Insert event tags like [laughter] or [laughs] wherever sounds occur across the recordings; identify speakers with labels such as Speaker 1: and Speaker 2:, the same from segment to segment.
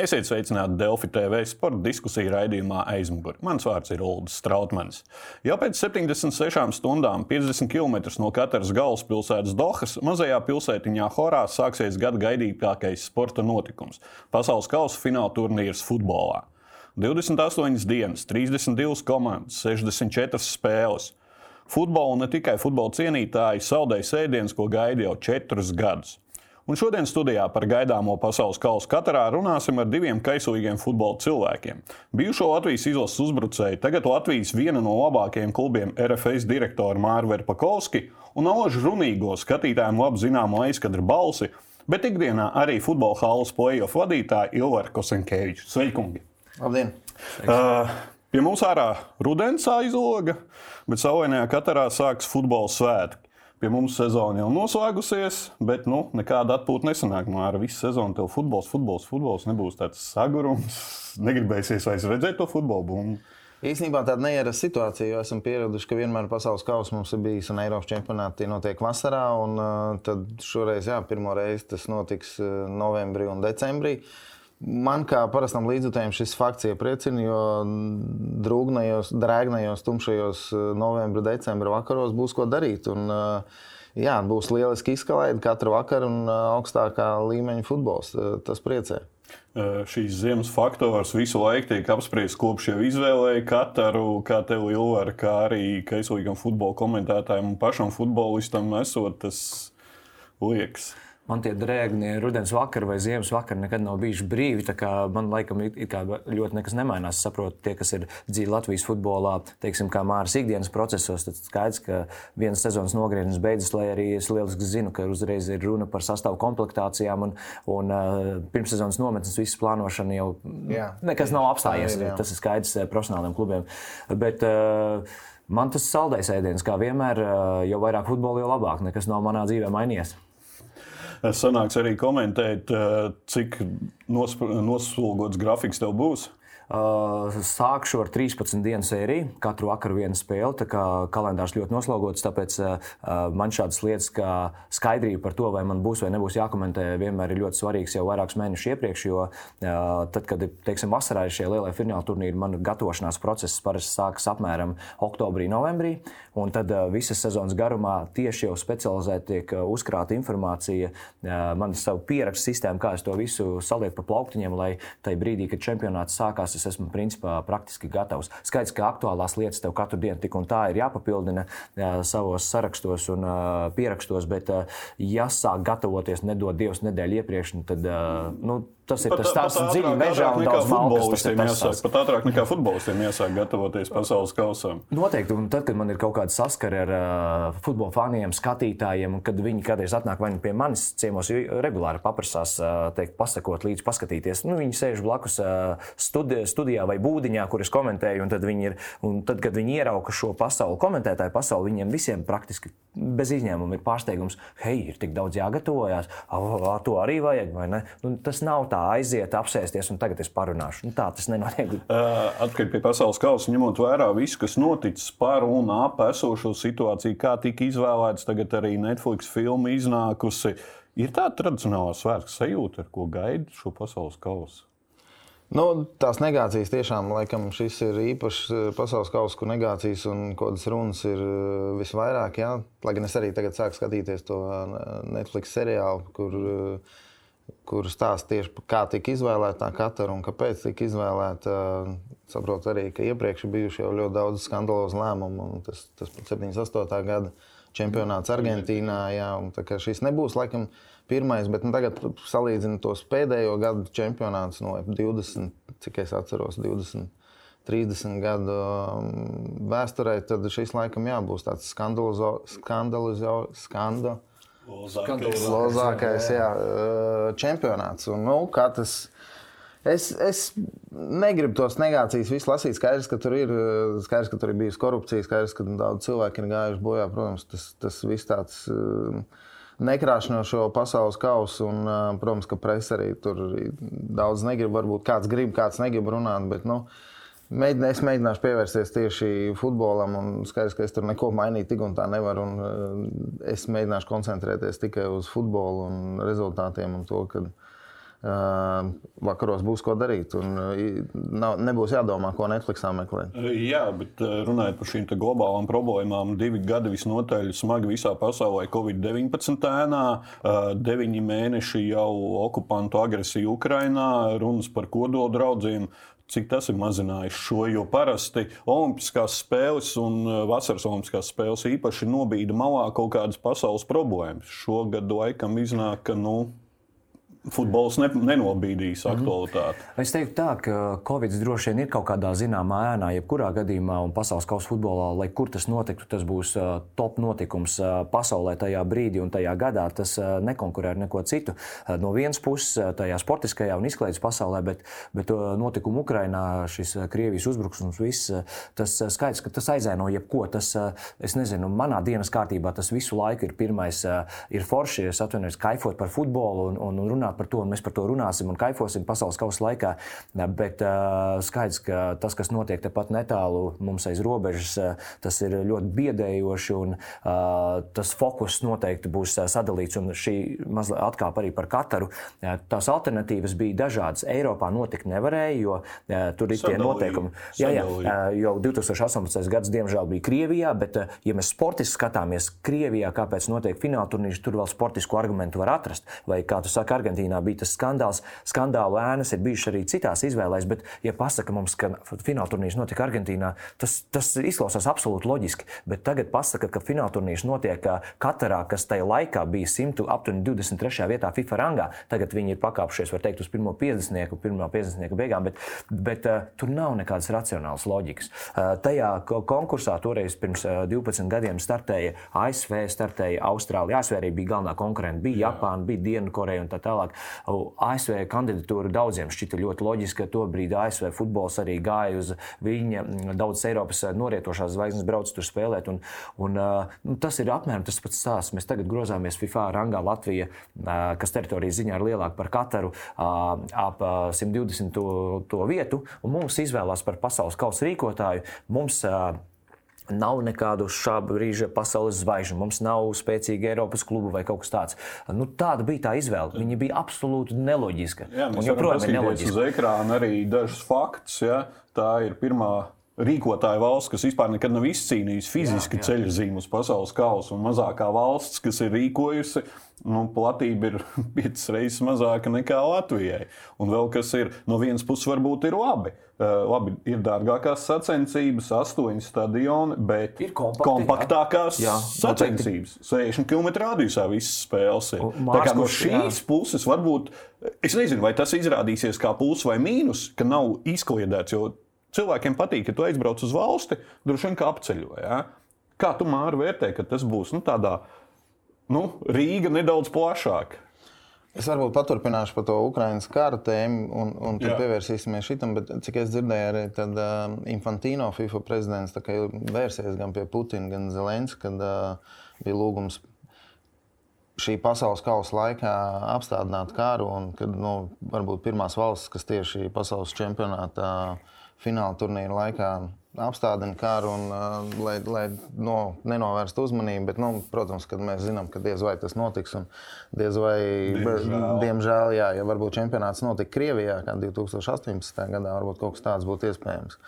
Speaker 1: Esiet sveicināti Delfi TV sporta diskusiju raidījumā aizmugurē. Mans vārds ir Ulrichs Strautmans. Jau pēc 76 stundām, 50 km no katras galvaspilsētas Dohas, mazajā pilsētiņā Horā sāksies gada gaidītākais sporta notikums - pasaules kausa fināla turnīrs futbolā. 28 dienas, 32 komandas, 64 spēles. Futbolu ne tikai futbola cienītāji saldēja sēdiens, ko gaida jau četrus gadus. Un šodien studijā par gaidāmo pasaules kausa Katarā runāsim ar diviem kaislīgiem futbola cilvēkiem. Bijušo Latvijas izlases uzbrucēju, tagad Latvijas viena no labākajiem klubiem RFS direktoru Māru Verpakovski un Alažu runīgo skatītājiem labi zināmo aizkadra balsi, bet ikdienā arī futbola halas playoff vadītāju Ilvaru Kosenkeviču. Sveikungi!
Speaker 2: Labdien!
Speaker 1: Uh, pie mums ārā rudens aizloga, bet saulainajā Katarā sāks futbola svētki. Pie mums sezona jau noslēgusies, bet nu, nekāda atpūta nesanāk. No ar visu sezonu tev futbols, futbols, futbols nebūs tāds sagurums. [laughs] Negribēsies vairs redzēt to futbolu bumbu.
Speaker 2: Īsnībā tāda neierasta situācija, jo esam pieraduši, ka vienmēr pasaules kausa mums ir bijis un Eiropas čempionāti notiek vasarā. Un, uh, tad šoreiz, jā, pirmo reizi tas notiks uh, novembrī un decembrī. Man kā parastam līdzjutējam šis fakts iepriecina, jo drūgnajos, drēgnajos, tumšajos uh, novembra, decembra vakaros būs ko darīt. Un, uh, jā, būs lieliski izkalēti katru vakaru un uh, augstākā līmeņa futbols. Tas priecē.
Speaker 1: Šīs ziemas faktors visu laiku tiek apspriests, kopš jau izvēlēja Kataru, kā tev Ilvara, kā arī kaislīgam futbola komentētājam un pašam futbolistam esot tas liekas
Speaker 3: man tie drēgni rudens vakar vai ziemas vakar nekad nav bijuši brīvi. Man laikam ļoti nekas nemainās. Es saprotu, tie, kas ir dzīvi Latvijas futbolā, teiksim, kā Māras ikdienas procesos, tad skaidrs, ka vienas sezonas nogrieziens beidzas, lai arī es lieliski zinu, ka uzreiz ir runa par sastāvu komplektācijām un, un uh, pirmssezonas nometnes visas plānošana jau jā, nekas nav apstājies. Jā, jā. Tas ir skaidrs uh, profesionāliem klubiem. Bet, uh, Man tas saldais ēdiens, kā vienmēr, jo vairāk futbola, jo labāk. Nekas nav manā dzīvē mainījies
Speaker 1: sanāks arī komentēt, eh, cik noslogots grafiks tev būs.
Speaker 3: Uh, sākšu ar 13 dienu sēriju, katru vakaru viena spēle. Tā kā kalendārs ļoti noslogots, tāpēc uh, man šādas lietas, kā skaidrība par to, vai man būs vai nebūs jākomentē, vienmēr ir ļoti svarīgs jau vairākus mēnešus iepriekš. Jo tad, kad teiksim, vasarā ir šie lielie fināla turnīri, man gatavošanās process parasti sākas apmēram oktobrī, novembrī. Un tad visas sezonas garumā tieši jau specializēti tiek uzkrāta informācija, man savu pierakstu sistēmu, kā es to visu salieku pa plauktiņiem, lai tajā brīdī, kad čempionāts sākās, es esmu principā praktiski gatavs. Skaidrs, ka aktuālās lietas tev katru dienu tik un tā ir jāpapildina jā, savos sarakstos un pierakstos, bet, uh, ja sāk gatavoties, nedod Dievs nedēļu iepriekš, nu tad nu, Tas ir pat, tas tāds dziļi mežā un daudz
Speaker 1: futbolistiem jāsāk. Pat ātrāk nekā futbolistiem jāsāk gatavoties pasaules kausam.
Speaker 3: Noteikti, un tad, kad man ir kaut kāda saskara ar uh, futbola faniem, skatītājiem, un kad viņi kādreiz atnāk vai nu pie manis ciemos, regulāri paprasās, uh, teikt, pasakot līdzi, paskatīties. Nu, viņi sēž blakus uh, studi studijā vai būdiņā, kur es komentēju, un tad, ir, un tad kad viņi ierauga šo pasauli, komentētāju pasauli, viņiem visiem praktiski bez izņēmuma ir pārsteigums, hei, ir tik daudz jāgatavojas, to arī vajag, vai ne? Nu, tas nav tā aiziet, apsēsties un tagad es parunāšu. Nu, tā tas nenotiek. [laughs]
Speaker 1: Atpakaļ pie pasaules kausa, ņemot vērā visu, kas noticis par un ap esošo situāciju, kā tika izvēlēts, tagad arī Netflix filma iznākusi. Ir tāda tradicionālā svētku sajūta, ar ko gaida šo pasaules kausu.
Speaker 2: Nu, tās negācijas tiešām, laikam, šis ir īpašs pasaules kausa, kur negācijas un kādas runas ir visvairāk. Jā. Lai gan es arī tagad sāku skatīties to Netflix seriālu, kur uh, kur stāsta tieši par kā tika izvēlēta katra un kāpēc tika izvēlēta. Saprotu arī, ka iepriekš ir bijuši jau ļoti daudz skandalozu lēmumu, un tas, tas pat 78. gada čempionāts Argentīnā. Jā, šis nebūs laikam pirmais, bet nu, tagad salīdzinot tos pēdējo gadu čempionātus no 20, cik es atceros, 20. 30 gadu um, vēsturē, tad šis laikam jābūt tāds skandalozo
Speaker 1: Lozākais,
Speaker 2: Lozākais jā, čempionāts. Un, nu, tas, es, es negribu tos negācijas visu lasīt. Skaidrs, ka tur ir, skaidrs, ka tur ir bijusi korupcija, skaidrs, ka daudz cilvēku ir gājuši bojā. Protams, tas, tas viss tāds nekrāšņo šo pasaules kausu. Un, protams, ka presa arī tur daudz negrib. Varbūt kāds grib, kāds negrib runāt. Bet, nu, Mēģinā, es mēģināšu pievērsties tieši futbolam, un skaidrs, ka es tur neko mainīt tik un tā nevaru. Un, uh, es mēģināšu koncentrēties tikai uz futbolu un rezultātiem un to, ka vakaros būs ko darīt. Un nav, nebūs jādomā, ko Netflixā meklēt.
Speaker 1: Jā, bet runājot par šīm globālām problēmām, divi gadi visnotaļ smagi visā pasaulē Covid-19 ēnā, deviņi mēneši jau okupantu agresija Ukrainā, runas par kodoldraudziem cik tas ir mazinājis šo. Jo parasti Olimpiskās spēles un vasaras Olimpiskās spēles īpaši nobīda malā kaut kādas pasaules problēmas. Šogad laikam iznāk, ka nu, futbols ne, nenobīdīs mhm. aktualitāti.
Speaker 3: Mm -hmm. Es teiktu, tā, ka Covid droši vien ir kaut kādā zināmā ēnā, jebkurā gadījumā, un pasaules kausa futbolā, lai kur tas notiktu, tas būs top notikums pasaulē tajā brīdī un tajā gadā. Tas nekonkurē ar neko citu. No vienas puses, tajā sportiskajā un izklaides pasaulē, bet, bet notikumu Ukrainā, šis Krievijas uzbrukums, viss tas skaidrs, ka tas aizēno jebko. Tas, es nezinu, manā dienas kārtībā tas visu laiku ir pirmais, ir forši, es atvainojos, kaifot par futbolu un, un runāt runāt par to, un mēs par to runāsim un kaifosim pasaules kausa laikā. Bet skaidrs, ka tas, kas notiek tepat netālu mums aiz robežas, tas ir ļoti biedējoši, un tas fokus noteikti būs sadalīts. Un šī mazliet atkāpa arī par Kataru. Tās alternatīvas bija dažādas. Eiropā notikt nevarēja, jo tur ir tie noteikumi. Jā, jā, jau 2018. gads, diemžēl, bija Krievijā, bet, ja mēs sportiski skatāmies Krievijā, kāpēc notiek fināla turnīrs, tur vēl sportisku argumentu var atrast. Vai, kā tu saki, Argentīna Argentīnā bija tas skandāls. Skandālu ēnas ir bijušas arī citās izvēlēs, bet, ja pasaka mums, ka finālturnīrs notika Argentīnā, tas, tas izklausās absolūti loģiski. Bet tagad pasaka, ka finālturnīrs notiek Katarā, kas tajā laikā bija 123. vietā FIFA rangā. Tagad viņi ir pakāpšies, var teikt, uz pirmo 50. pirmā 50. beigām, bet, bet uh, tur nav nekādas racionālas loģikas. Uh, tajā konkursā toreiz pirms uh, 12 gadiem startēja ASV, startēja Austrālija. ASV arī bija galvenā konkurence, bija Japāna, bija Dienvidkoreja un tā tālāk. ASV kandidatūra daudziem šķita ļoti loģiska. Tobrīd ASV futbols arī gāja uz viņa. Daudzas Eiropas norietošās zvaigznes brauc tur spēlēt. Un, un, nu, tas ir apmēram tas pats stāsts. Mēs tagad grozāmies FIFA rangā Latvija, kas teritorijas ziņā ir lielāka par Kataru, ap 120 to, to vietu. Mums izvēlās par pasaules kausa rīkotāju. Mums, Nav nekādu šā brīža pasaules zvaigžņu, mums nav spēcīga Eiropas kluba vai kaut kas tāds. Nu, tāda bija tā izvēle. Viņa bija absolūti neloģiska.
Speaker 1: Jā, mēs joprojām ir neloģiska. Uz ekrāna arī dažus faktus. Ja? Tā ir pirmā rīkotāja valsts, kas vispār nekad nav izcīnījusi fiziski ceļu zīmu uz pasaules kausa, un mazākā valsts, kas ir rīkojusi, nu, platība ir [laughs] piecas reizes mazāka nekā Latvijai. Un vēl kas ir no vienas puses, varbūt ir labi. Uh, labi, ir dārgākās sacensības, astoņi stadioni, bet
Speaker 3: ir kompakti,
Speaker 1: kompaktākās jā. Jā, sacensības. 60 km radiusā visas spēles ir. Tā kā no šīs jā. puses varbūt, es nezinu, vai tas izrādīsies kā pluss vai mīnus, ka nav izkliedēts. Cilvēkiem patīk, ka tu aizbrauc uz valsti, droši vien kā apceļo. Ja? Kā tu māri vērtē, ka tas būs nu, tādā nu, Rīga nedaudz plašāka?
Speaker 2: Es varbūt paturpināšu par to Ukraiņas kara tēmu, un, un tad Jā. pievērsīsimies šitam. Bet, cik es dzirdēju, arī tad, uh, Infantino, FIFA prezidents, vērsies gan pie Putina, gan Zelenska, kad uh, bija lūgums šī pasaules kausa laikā apstādināt karu, un kad nu, varbūt pirmās valstis, kas tieši pasaules čempionātā uh, fināla turnīra laikā apstādina karu, un, uh, lai, lai no, nenovērstu uzmanību. Bet, nu, protams, kad mēs zinām, ka diez vai tas notiks. Diez vai, diemžēl, diemžēl jā, ja varbūt čempionāts notika Krievijā, kā 2018. gadā, varbūt kaut kas tāds būtu iespējams.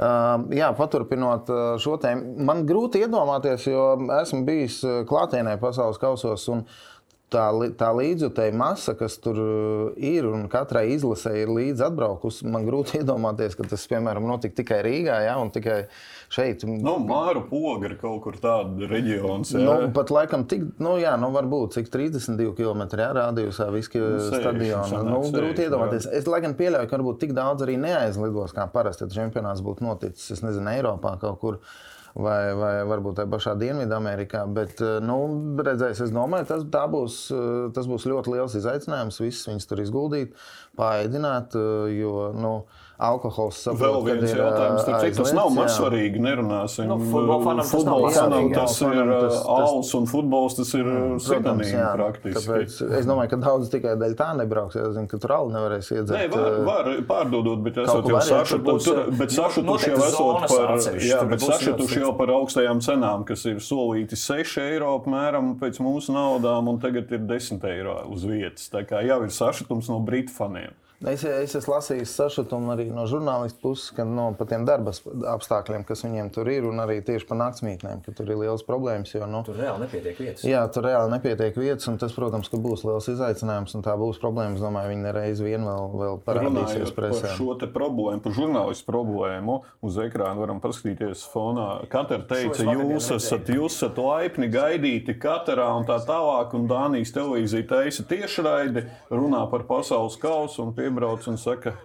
Speaker 2: Uh, jā, paturpinot uh, šo tēmu, man grūti iedomāties, jo esmu bijis uh, klātienē pasaules kausos. Un, uh, tā, tā līdzjutēja masa, kas tur uh, ir, un katrai izlasē ir līdzi atbraukusi. Man grūti [laughs] iedomāties, ka tas, piemēram, notika tikai Rīgā, ja, tikai šeit.
Speaker 1: Nu, Māru poga ir kaut kur tāda reģions. Jā.
Speaker 2: Nu, pat laikam, tik, nu, jā, nu, varbūt cik 32 km rādījusā viski nu, stadiona. Nu, grūti iedomāties. Jā. Es, lai gan pieļauju, ka varbūt tik daudz arī neaizlidos, kā parasti, ja čempionāts būtu noticis, es nezinu, Eiropā kaut kur vai, vai varbūt tajā pašā Dienvidamerikā. Bet, eh, nu, redzēs, es domāju, tas, būs, eh, tas būs ļoti liels izaicinājums. Visus viņus tur izguldīt, pāēdināt, eh, jo. Nu, alkohols.
Speaker 1: Saprot, Vēl viens ir, jautājums, tad, cik tas nav mazsvarīgi. Nerunāsim. Nu, futbola futbola fanam tas jā, ir alus un futbols, tas ir sinonīmi praktiski. Tāpēc
Speaker 2: es domāju, ka daudz tikai dēļ tā nebrauks. Es zinu, ka tur alu nevarēs iedzert.
Speaker 1: Nē, var, var pārdodot, bet esot jau sašutuši, bet sašutuši jau esot par, jā, bet sašutuši jau par augstajām cenām, kas ir solīti 6 eiro apmēram pēc mūsu naudām, un tagad ir 10 eiro uz vietas. Tā kā jau ir sašutums no britu faniem.
Speaker 2: Es, es esmu lasījis sašutumu arī no žurnālistu puses, ka no, par tiem darba apstākļiem, kas viņiem tur ir, un arī tieši par naktsmītnēm, ka tur ir liels problēmas. Jo, nu,
Speaker 3: tur reāli nepietiek vietas.
Speaker 2: Jā, tur reāli nepietiek vietas, un tas, protams, būs liels izaicinājums, un tā būs problēma. Es domāju, viņi nereiz vien vēl, vēl parādīsies presē.
Speaker 1: Par šo problēmu, par žurnālistu problēmu uz ekrāna varam paskatīties fonā. Katra teica, jūs esat, jūs esat laipni gaidīti katrā un tā tālāk, un Dānijas televīzija taisa tiešraidi, runā par pasaules kausu un pie piebrauc un saka,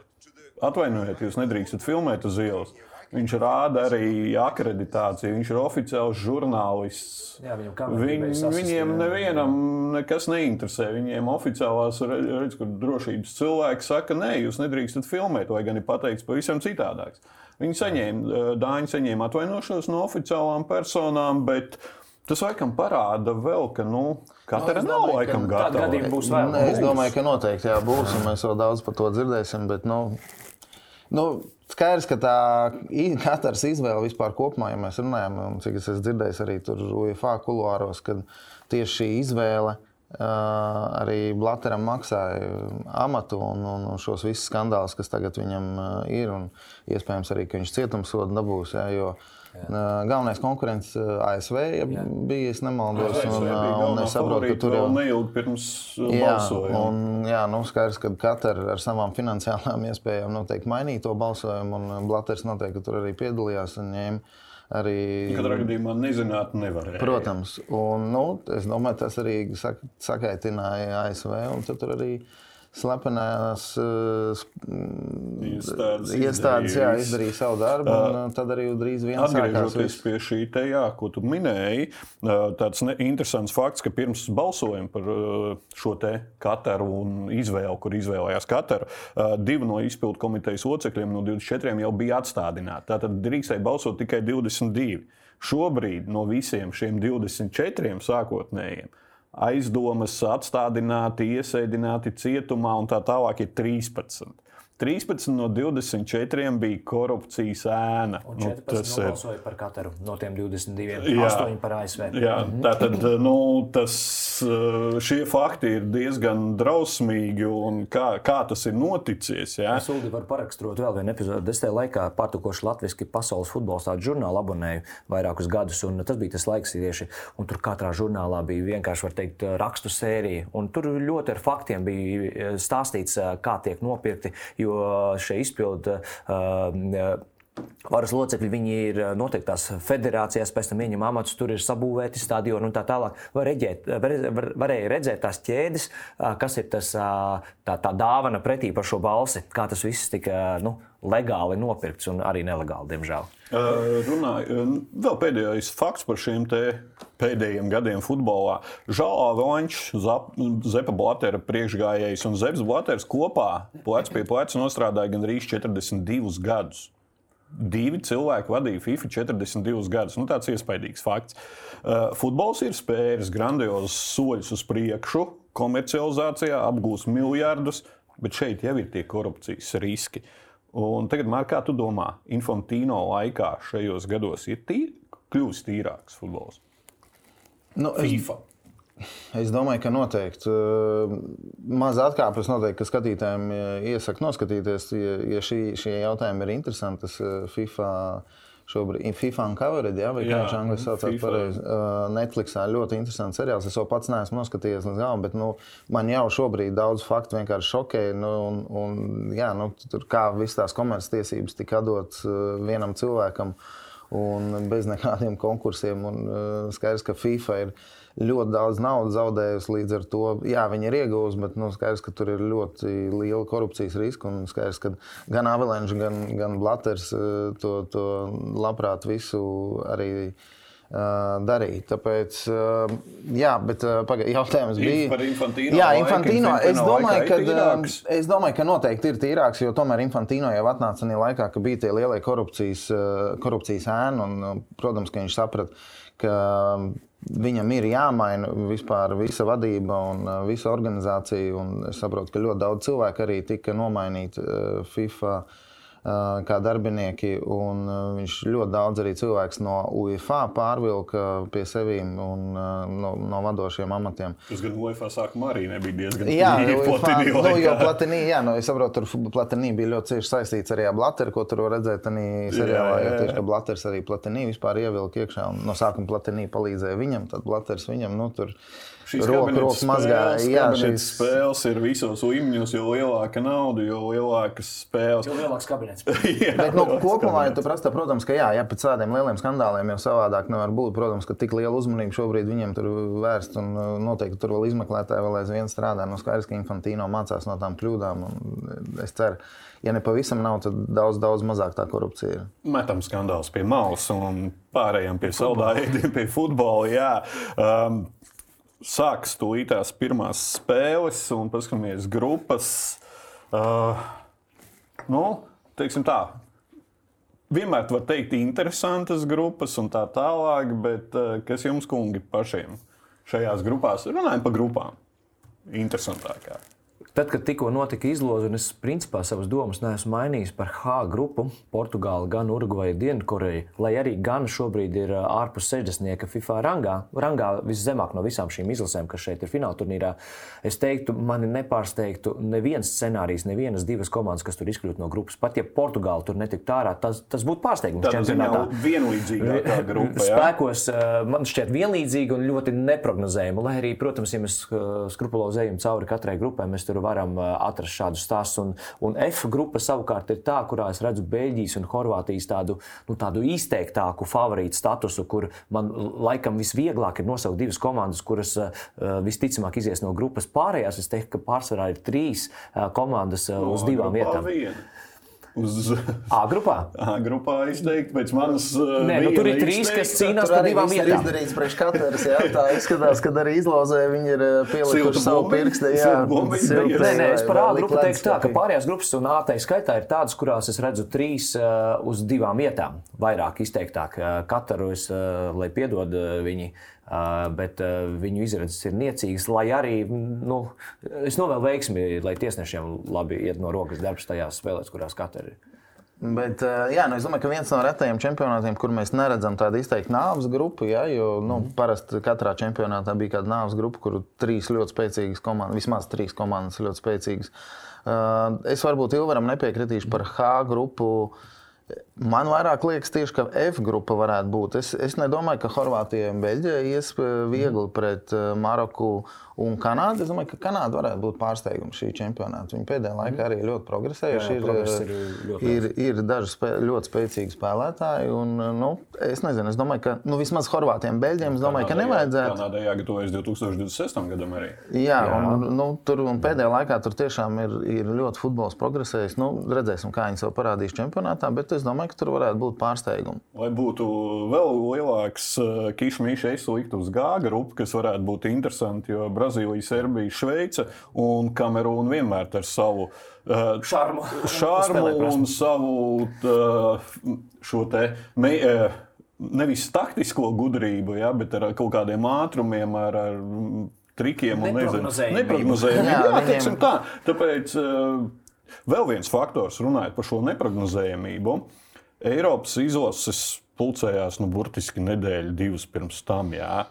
Speaker 1: atvainojiet, jūs nedrīkstat filmēt uz ielas. Viņš rāda arī akreditāciju, viņš ir oficiāls žurnālists.
Speaker 3: Jā,
Speaker 1: Viņ, viņiem nevienam nekas neinteresē. Viņiem oficiālās redz, drošības cilvēki saka, nē, jūs nedrīkstat filmēt, vai gan ir pateikts pavisam citādāks. Viņi saņēma, Dāņi saņēma atvainošanos no oficiālām personām, bet tas laikam parāda vēl, ka nu, Katra no, nav laikam gatava.
Speaker 3: Būs vēl.
Speaker 2: Nē, es domāju, ka noteikti jā, būs, un mēs vēl daudz par to dzirdēsim. Bet, nu, nu, Skaidrs, ka tā katrs izvēle vispār kopumā, ja mēs runājam, un cik es esmu dzirdējis arī tur UFA kuluāros, kad tieši šī izvēle uh, arī Blateram maksāja amatu un, un šos visus skandālus, kas tagad viņam uh, ir, un iespējams arī, ka viņš cietumsodu dabūs. Jā, jo, uh, Galvenais konkurents ASV ja bija, es nemaldos. Un, un es saprotu, ka tur
Speaker 1: jau neilgi pirms balsojuma.
Speaker 2: Un, jā, nu, skaidrs, ka katra ar savām finansiālām [laughs] iespējām noteikti mainīja to balsojumu, un Blaters noteikti tur arī piedalījās un ņēma. Arī,
Speaker 1: Katrā gadījumā nezināt, nevarēja.
Speaker 2: Protams, un nu, es domāju, tas arī sak sakaitināja ASV. Tur arī uh, slepenās uh,
Speaker 1: iestādes,
Speaker 2: iestādes jā, izdarīja savu darbu, un uh, tad arī drīz vien
Speaker 1: atgriežoties pie šī te, jā, ko tu minēji, tāds ne, interesants fakts, ka pirms balsojuma par šo te katru un izvēli, kur izvēlējās katru, divi no izpildu komitejas locekļiem no 24 jau bija atstādināti. Tātad drīkstēja balsot tikai 22. Šobrīd no visiem šiem 24 sākotnējiem aizdomas atstādināti, iesēdināti cietumā un tā tālāk ir 13. 13 no 24 bija korupcijas ēna.
Speaker 3: Un 14 nu, tas ir par katru no tiem 22.
Speaker 1: Jā,
Speaker 3: 8 par ASV.
Speaker 1: Jā, tā tad nu, tas, eh, šie fakti ir diezgan drausmīgi. Kā, kā tas ir noticis? Jā?
Speaker 3: Es Uldi varu paraksturot vēl vienu epizodi. Es tajā laikā pārtukoši latviski pasaules futbols tādu žurnālu abonēju vairākus gadus. Tas bija tas laiks tieši, un tur katrā žurnālā bija vienkārši, var teikt, rakstu sērija. Un tur ļoti ar faktiem bija eh, stāstīts, eh, kā tiek nopirkti jo šie izpildu uh, Varas locekļi viņi ir noteiktās federācijās, pēc tam ieņem amatus, tur ir sabūvēti stadioni un tā tālāk. Var reģēt, var, var, varēja redzēt tās ķēdes, kas ir tas, tā, tā dāvana pretī par šo balsi, kā tas viss tika nu, legāli nopirkts un arī nelegāli, diemžēl.
Speaker 1: Uh, runāju, vēl pēdējais fakts par šiem pēdējiem gadiem futbolā. Žālā Vančs, Zepa Blatera priekšgājējs un Zepes Blaters kopā plec pie pleca nostrādāja gandrīz 42 gadus. Divi cilvēki vadīja FIFA 42 gadus. Nu, tāds iespaidīgs fakts. Uh, futbols ir spēris grandiozus soļus uz priekšu, komercializācijā, apgūst miljardus, bet šeit jau ir tie korupcijas riski. Un tagad, Mārk, kā tu domā, Infantino laikā šajos gados ir tī, kļuvis tīrāks futbols?
Speaker 2: Nu, FIFA. Es... Es domāju, ka noteikti. Maz atkāpes noteikti, ka skatītājiem iesaka noskatīties, ja, ja šī, šie jautājumi ir interesanti. Tas FIFA šobrīd ir FIFA Uncovered, ja, vai kā viņš angļu saucās pareizi. Netflixā ļoti interesants seriāls. Es jau pats neesmu noskatījies līdz galam, bet nu, man jau šobrīd daudz faktu vienkārši šokē. Nu, un, un, jā, nu, tur kā visas tās komerctiesības tika dotas vienam cilvēkam un bez nekādiem konkursiem. Un, skaidrs, ka FIFA ir ļoti daudz naudas zaudējusi. Līdz ar to jā, viņi ir ieguvusi, bet nu, skaidrs, ka tur ir ļoti liela korupcijas riska. Un skaidrs, ka gan Avalanche, gan, gan Blaters eh, to, to labprāt visu arī. Uh, darīt. Tāpēc, uh, jā, bet uh, paga, jautājums bija
Speaker 1: par Infantino.
Speaker 2: Jā, Infantino. Es domāju, ka, uh, es domāju, ka noteikti ir tīrāks, jo tomēr Infantino jau atnāca tajā laikā, kad bija tie lielie korupcijas, uh, korupcijas ēni. Un, protams, ka viņš saprata, ka Viņam ir jāmaina vispār visa vadība un uh, visa organizācija. Un es saprotu, ka ļoti daudz cilvēku arī tika nomainīti uh, FIFA kā darbinieki. Viņš ļoti daudz arī cilvēks no UFA pārvilka pie sevīm un no, no vadošiem amatiem.
Speaker 1: Tas gan UFA sākumā arī nebija diezgan
Speaker 2: jā, [laughs] UFA, nu, jo Platinī, jā, nu, es saprotu, tur Platinī bija ļoti cieši saistīts arī ar Blatteru, ko tur var redzēt arī seriālā. Jā, jā, jā. Tieši, ka Blatters arī Platinī vispār ievilka iekšā un no sākuma Platinī palīdzēja viņam, tad Blatters viņam, nu, tur
Speaker 1: Šīs rokas mazgāja. Jā, šīs spēles ir visos līmeņos, jo lielāka nauda, jo lielākas spēles.
Speaker 3: Jo lielāks kabinets. [laughs]
Speaker 2: jā, Bet, nu, kopumā, ja tu prasa, protams, ka jā, jā, pēc tādiem lieliem skandāliem jau savādāk nevar būt. Protams, ka tik liela uzmanība šobrīd viņiem tur vērst un uh, noteikti tur vēl izmeklētāji vēl aizvien strādā. Nu, skaidrs, ka Infantino mācās no tām kļūdām. Es ceru, ja ne pavisam nav, tad daudz, daudz mazāk tā korupcija ir.
Speaker 1: Metam skandāls pie malas un pārējām pie saldājiem, pie futbola. Jā. Um, sākas tūlītās pirmās spēles un paskatāmies grupas. Uh, nu, teiksim tā. Vienmēr var teikt, interesantas grupas un tā tālāk, bet uh, kas jums, kungi, pašiem šajās grupās, runājot par grupām, interesantākā?
Speaker 3: Tad, kad tikko notika izloze, un es principā savas domas neesmu mainījis par H grupu, Portugāli, gan Urugvaju, Dienvidkoreju, lai arī gan šobrīd ir ārpus 60. FIFA rangā, rangā viszemāk no visām šīm izlasēm, kas šeit ir fināla turnīrā, es teiktu, mani nepārsteigtu neviens scenārijs, nevienas divas komandas, kas tur izkļūtu no grupas. Pat ja Portugāli tur netiktu ārā, tas, tas būtu pārsteigums.
Speaker 1: Tā ir vienlīdzīga grupa.
Speaker 3: Spēkos man šķiet vienlīdzīga un ļoti neprognozējama, lai arī, protams, ja mēs skrupulozi ejam cauri katrai grupai, mēs tur varam atrast šādus stāstus. Un, un F grupa savukārt ir tā, kurā es redzu Beļģijas un Horvātijas tādu, nu, tādu izteiktāku favorītu statusu, kur man laikam visvieglāk ir nosaukt divas komandas, kuras uh, visticamāk izies no grupas. Pārējās es teiktu, ka pārsvarā ir trīs komandas uh, uz no, divām vietām.
Speaker 1: Viena uz
Speaker 3: A grupā.
Speaker 1: A grupā izteikti pēc manas.
Speaker 3: Nē, nu, tur ir trīs, kas cīnās par divām vietām.
Speaker 2: Tas ir izdarīts priekš katras. Jā, tā izskatās, ka arī izlozē viņi ir pielikuši savu pirkstu. Jā,
Speaker 3: nē, nē, es par A grupu teiktu tā, ka pārējās grupas un A tai skaitā ir tādas, kurās es redzu trīs uh, uz divām vietām. Vairāk izteiktāk. Katru es, uh, lai piedod viņi. Uh, bet uh, viņu izredzes ir niecīgas, lai arī nu, es novēlu veiksmi, lai tiesnešiem labi iet no rokas darbs tajās spēlēs, kurās katra ir.
Speaker 2: Bet, jā, nu es domāju, ka viens no retajiem čempionātiem, kur mēs neredzam tādu izteiktu nāves grupu, ja, jo nu, mm. parasti katrā čempionātā bija kāda nāves grupa, kur trīs ļoti spēcīgas komandas, vismaz trīs komandas ļoti spēcīgas. Es varbūt Ilvaram nepiekritīšu par H grupu. Man vairāk liekas, tieši, ka F grupa varētu būt. Es, es nedomāju, ka Horvātija un Beļģija ies viegli pret Maroku Un Kanāda, es domāju, ka Kanāda varētu būt pārsteigums šī čempionāta. Viņi pēdējā laikā arī ļoti progresējuši.
Speaker 3: Jā, jā, ir,
Speaker 2: ir, ir, ir daži spē, ļoti spēcīgi spēlētāji. Un, nu, es nezinu, es domāju, ka nu, vismaz Horvātiem, Beļģiem, es domāju, ka nevajadzētu.
Speaker 1: Kanādā jāgatavojas 2026. gadam arī.
Speaker 2: Jā, jā. Un, nu, tur un pēdējā laikā tur tiešām ir, ir ļoti futbols progresējis. Nu, redzēsim, kā viņi sev parādīs čempionātā, bet es domāju, ka tur varētu būt pārsteigumi.
Speaker 1: Lai būtu vēl lielāks eh, kišmīša, es liktu uz G grupu, kas varētu būt interesanti. Brazīlija, Serbija, Šveice un Kamerūna vienmēr ar savu uh,
Speaker 3: šarmu,
Speaker 1: šarmu un savu uh, šo te. Me, uh, Nevis taktisko gudrību, ja, bet ar kaut kādiem ātrumiem, ar, ar trikiem un
Speaker 3: neprognozējumiem.
Speaker 1: Jā, jā teiksim tā. Tāpēc vēl viens faktors, runājot par šo neprognozējumību. Eiropas izlases pulcējās nu, burtiski nedēļu, divas pirms tam. Jā.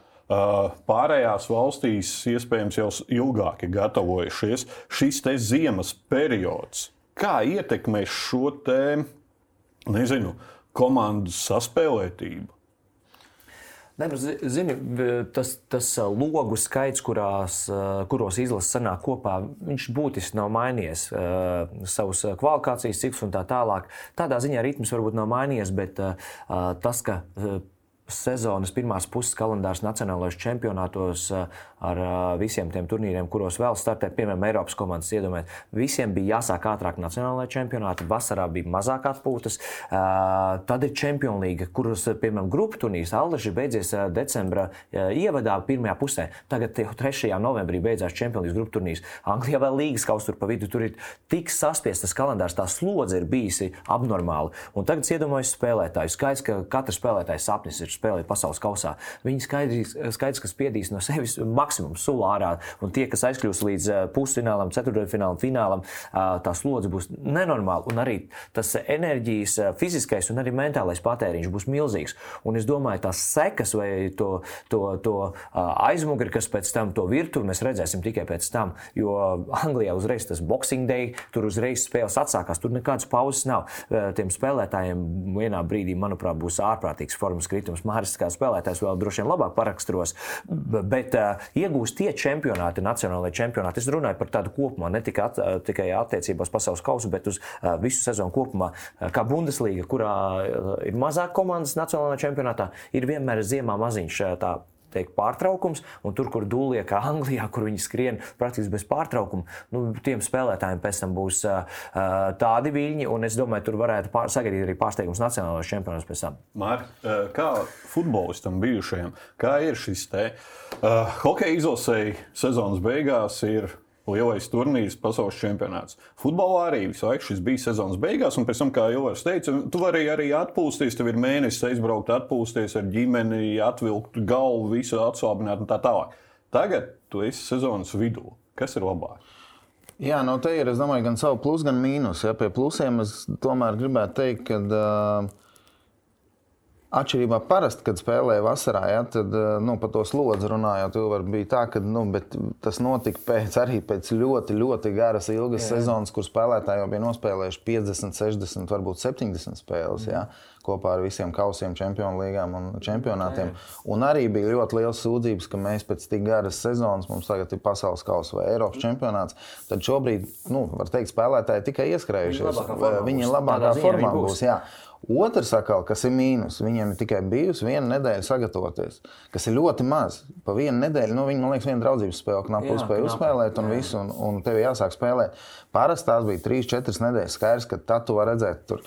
Speaker 1: Pārējās valstīs iespējams jau ilgāk ir gatavojušies. Šis te ziemas periods, kā ietekmē šo te, nezinu, komandu saspēlētību?
Speaker 3: Ne, nu, zini, tas, tas logu skaits, kurās, kuros izlases sanāk kopā, viņš būtiski nav mainījies. Savus kvalifikācijas ciklus un tā tālāk. Tādā ziņā ritms varbūt nav mainījies, bet tas, ka sezonas pirmās puses kalendārs nacionālajos čempionātos ar visiem tiem turnīriem, kuros vēl startē, piemēram, Eiropas komandas iedomājot. Visiem bija jāsāk ātrāk nacionālajā čempionātā, vasarā bija mazāk atpūtas. Tad ir League, kuras, piemēram, grupu turnīrs Aldeši beidzies decembra ievadā pirmajā pusē. Tagad 3. novembrī beidzās League grupu turnīrs. Anglijā vēl līgas kaut kur pa vidu. Tur ir tik saspiestas kalendārs, tā slodze ir bijusi abnormāla. Un tagad iedomājos spēlētāju. Skaidrs, ka katrs spēlētājs sapnis ir spēlēt pasaules kausā. Viņi skaidrs, skaidrs ka spiedīs no sevis maksimāli maksimums, sulārā. Un tie, kas aizkļūs līdz pusfinālam, ceturtdaļfinālam, finālam, tā slodze būs nenormāla. Un arī tas enerģijas, fiziskais un arī mentālais patēriņš būs milzīgs. Un es domāju, tās sekas vai to, to, to aizmuguri, kas pēc tam to virtuvi, mēs redzēsim tikai pēc tam. Jo Anglijā uzreiz tas boxing day, tur uzreiz spēles atsākās, tur nekādas pauzes nav. Tiem spēlētājiem vienā brīdī, manuprāt, būs ārprātīgs formas kritums. Māris kā spēlētājs vēl droši vien labāk paraksturos, bet uh, iegūs tie čempionāti, nacionālajie čempionāti. Es runāju par tādu kopumā, ne tikai, at, tikai attiecībā uz pasaules kausu, bet uz visu sezonu kopumā. Kā Bundeslīga, kurā ir mazāk komandas nacionālajā čempionātā, ir vienmēr ziemā maziņš tā teikt, pārtraukums, un tur, kur dūlie, kā Anglijā, kur viņi skrien praktiski bez pārtraukuma, nu, tiem spēlētājiem pēc tam būs uh, tādi viļņi, un es domāju, tur varētu pār, sagaidīt arī pārsteigums nacionālajos čempionos pēc tam.
Speaker 1: Mār, kā futbolistam bijušajam, kā ir šis te uh, hokeja izlasēji sezonas beigās? Ir lielais turnīrs, pasaules čempionāts. Futbolā arī visu laiku šis bija sezonas beigās, un pēc tam, kā jau es teicu, tu vari arī atpūsties. Tev ir mēnesis aizbraukt, atpūsties ar ģimeni, atvilkt galvu, visu atslābināt un tā tālāk. Tagad tu esi sezonas vidū. Kas ir labāk?
Speaker 2: Jā, no te ir, es domāju, gan savu plusu, gan mīnusu. Ja, pie plusiem es tomēr gribētu teikt, ka uh, Atšķirībā parasti, kad spēlēja vasarā, ja, tad eh, nu, par to slodzi runājot, bija tā, ka nu, tas notika pēc, arī pēc ļoti, ļoti garas, ilgas Jā. sezonas, kur spēlētāji jau bija nospēlējuši 50, 60, varbūt 70 spēles. Ja, kopā ar visiem kausiem, čempionu līgām un čempionātiem. Jā. Un arī bija ļoti liels sūdzības, ka mēs pēc tik garas sezonas, mums tagad ir pasaules kausa vai Eiropas čempionāts, tad šobrīd, nu, var teikt, spēlētāji tikai ieskrējušies. Viņi ir labākā formā būs. būs jā. Otrs, sakal, kas ir mīnus, viņiem ir tikai bijusi viena nedēļa sagatavoties, kas ir ļoti maz. Pa vienu nedēļu, nu, viņi, man liekas, viena draudzības spēle, knapu spēju uzspēlēt, un jā. visu, un, un tev jāsāk spēlēt. Parasti tās bija 3-4 nedēļas. Skaidrs, ka tad tu vari redzēt, tur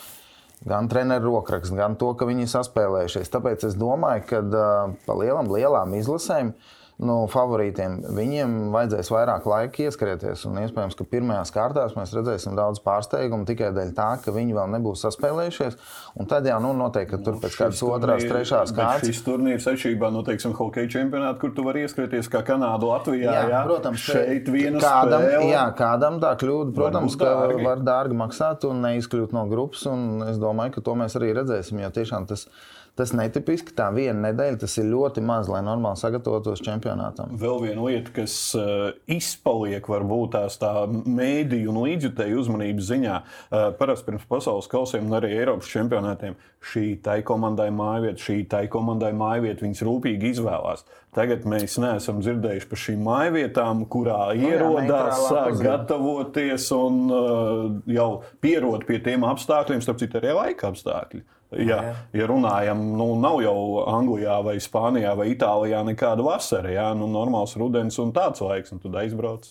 Speaker 2: gan treneru rokrakstu, gan to, ka viņi ir saspēlējušies. Tāpēc es domāju, ka uh, pa lielam, lielām izlasēm uh, nu, favorītiem. Viņiem vajadzēs vairāk laika ieskrieties. Un iespējams, ka pirmajās kārtās mēs redzēsim daudz pārsteigumu tikai dēļ tā, ka viņi vēl nebūs saspēlējušies. Un tad jau nu, noteikti, ka tur pēc kādas otrās, trešās kārtas.
Speaker 1: Šis turnīrs atšķirībā no, teiksim, hokeja čempionāta, kur tu vari ieskrieties kā Kanādu, Latvijā. Jā, jā, protams, šeit viena
Speaker 2: kādam,
Speaker 1: spēle.
Speaker 2: Jā, kādam tā kļūda, protams, ka dārgi. var dārgi maksāt un neizkļūt no grupas. Un es domāju, ka to mēs arī redzēsim, jo tiešām tas ir Tas netipiski, tā viena nedēļa, tas ir ļoti maz, lai normāli sagatavotos čempionātam.
Speaker 1: Vēl viena lieta, kas uh, izpaliek, varbūt tās tā mēdīju un līdzjutēju uzmanības ziņā, uh, parasti pirms pasaules kausiem un arī Eiropas čempionātiem, šī tai komandai mājvieta, šī tai komandai mājvieta, viņas rūpīgi izvēlās. Tagad mēs neesam dzirdējuši par šīm mājvietām, kurā nu ierodās, sāk gatavoties un uh, jau pierod pie tiem apstākļiem, starp citu, arī laika apstākļi. Ja, ja runājam, nu, nav jau Anglijā, vai Spānijā, vai Itālijā nekāda vasara. Ja? Nu, normāls rudens un tāds laiks, un tad aizbrauc.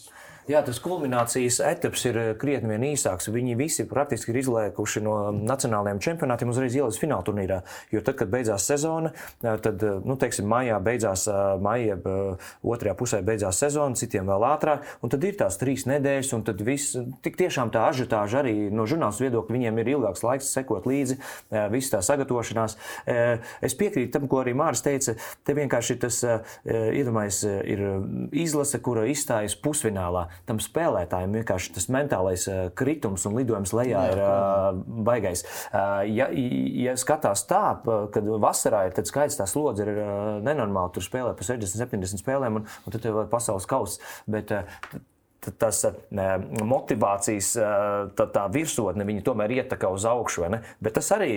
Speaker 3: Jā, tas kulminācijas etaps ir eh, krietni vien īsāks. Viņi visi praktiski ir izlēkuši no nacionālajiem čempionātiem uzreiz ielas fināla turnīrā. Jo tad, kad beidzās sezona, eh, tad, eh, nu, teiksim, maijā beidzās, maija otrajā pusē beidzās sezona, citiem vēl ātrāk. Un tad ir tās trīs nedēļas, un tad viss, tik tiešām tā ažitāža arī no žurnālistu viedokļa viņiem ir ilgāks laiks sekot līdzi, viss tā sagatavošanās. Es piekrītu tam, ko arī Māris teica. Te vienkārši tas, iedomājies, ir izlase, kura izstājas pusfinālā tam spēlētājiem vienkārši tas mentālais uh, kritums un lidojums lejā Jā, ir uh, baigais. Uh, ja, ja skatās tā, kad vasarā ir tāds skaits, tā slodze ir uh, nenormāli, tur spēlē pa 60, 70 spēlēm, un, un tad tev ir pasaules kausa. Bet, uh, tas motivācijas tā, tā virsotne tomēr ietekmē uz augšu. Bet tas arī,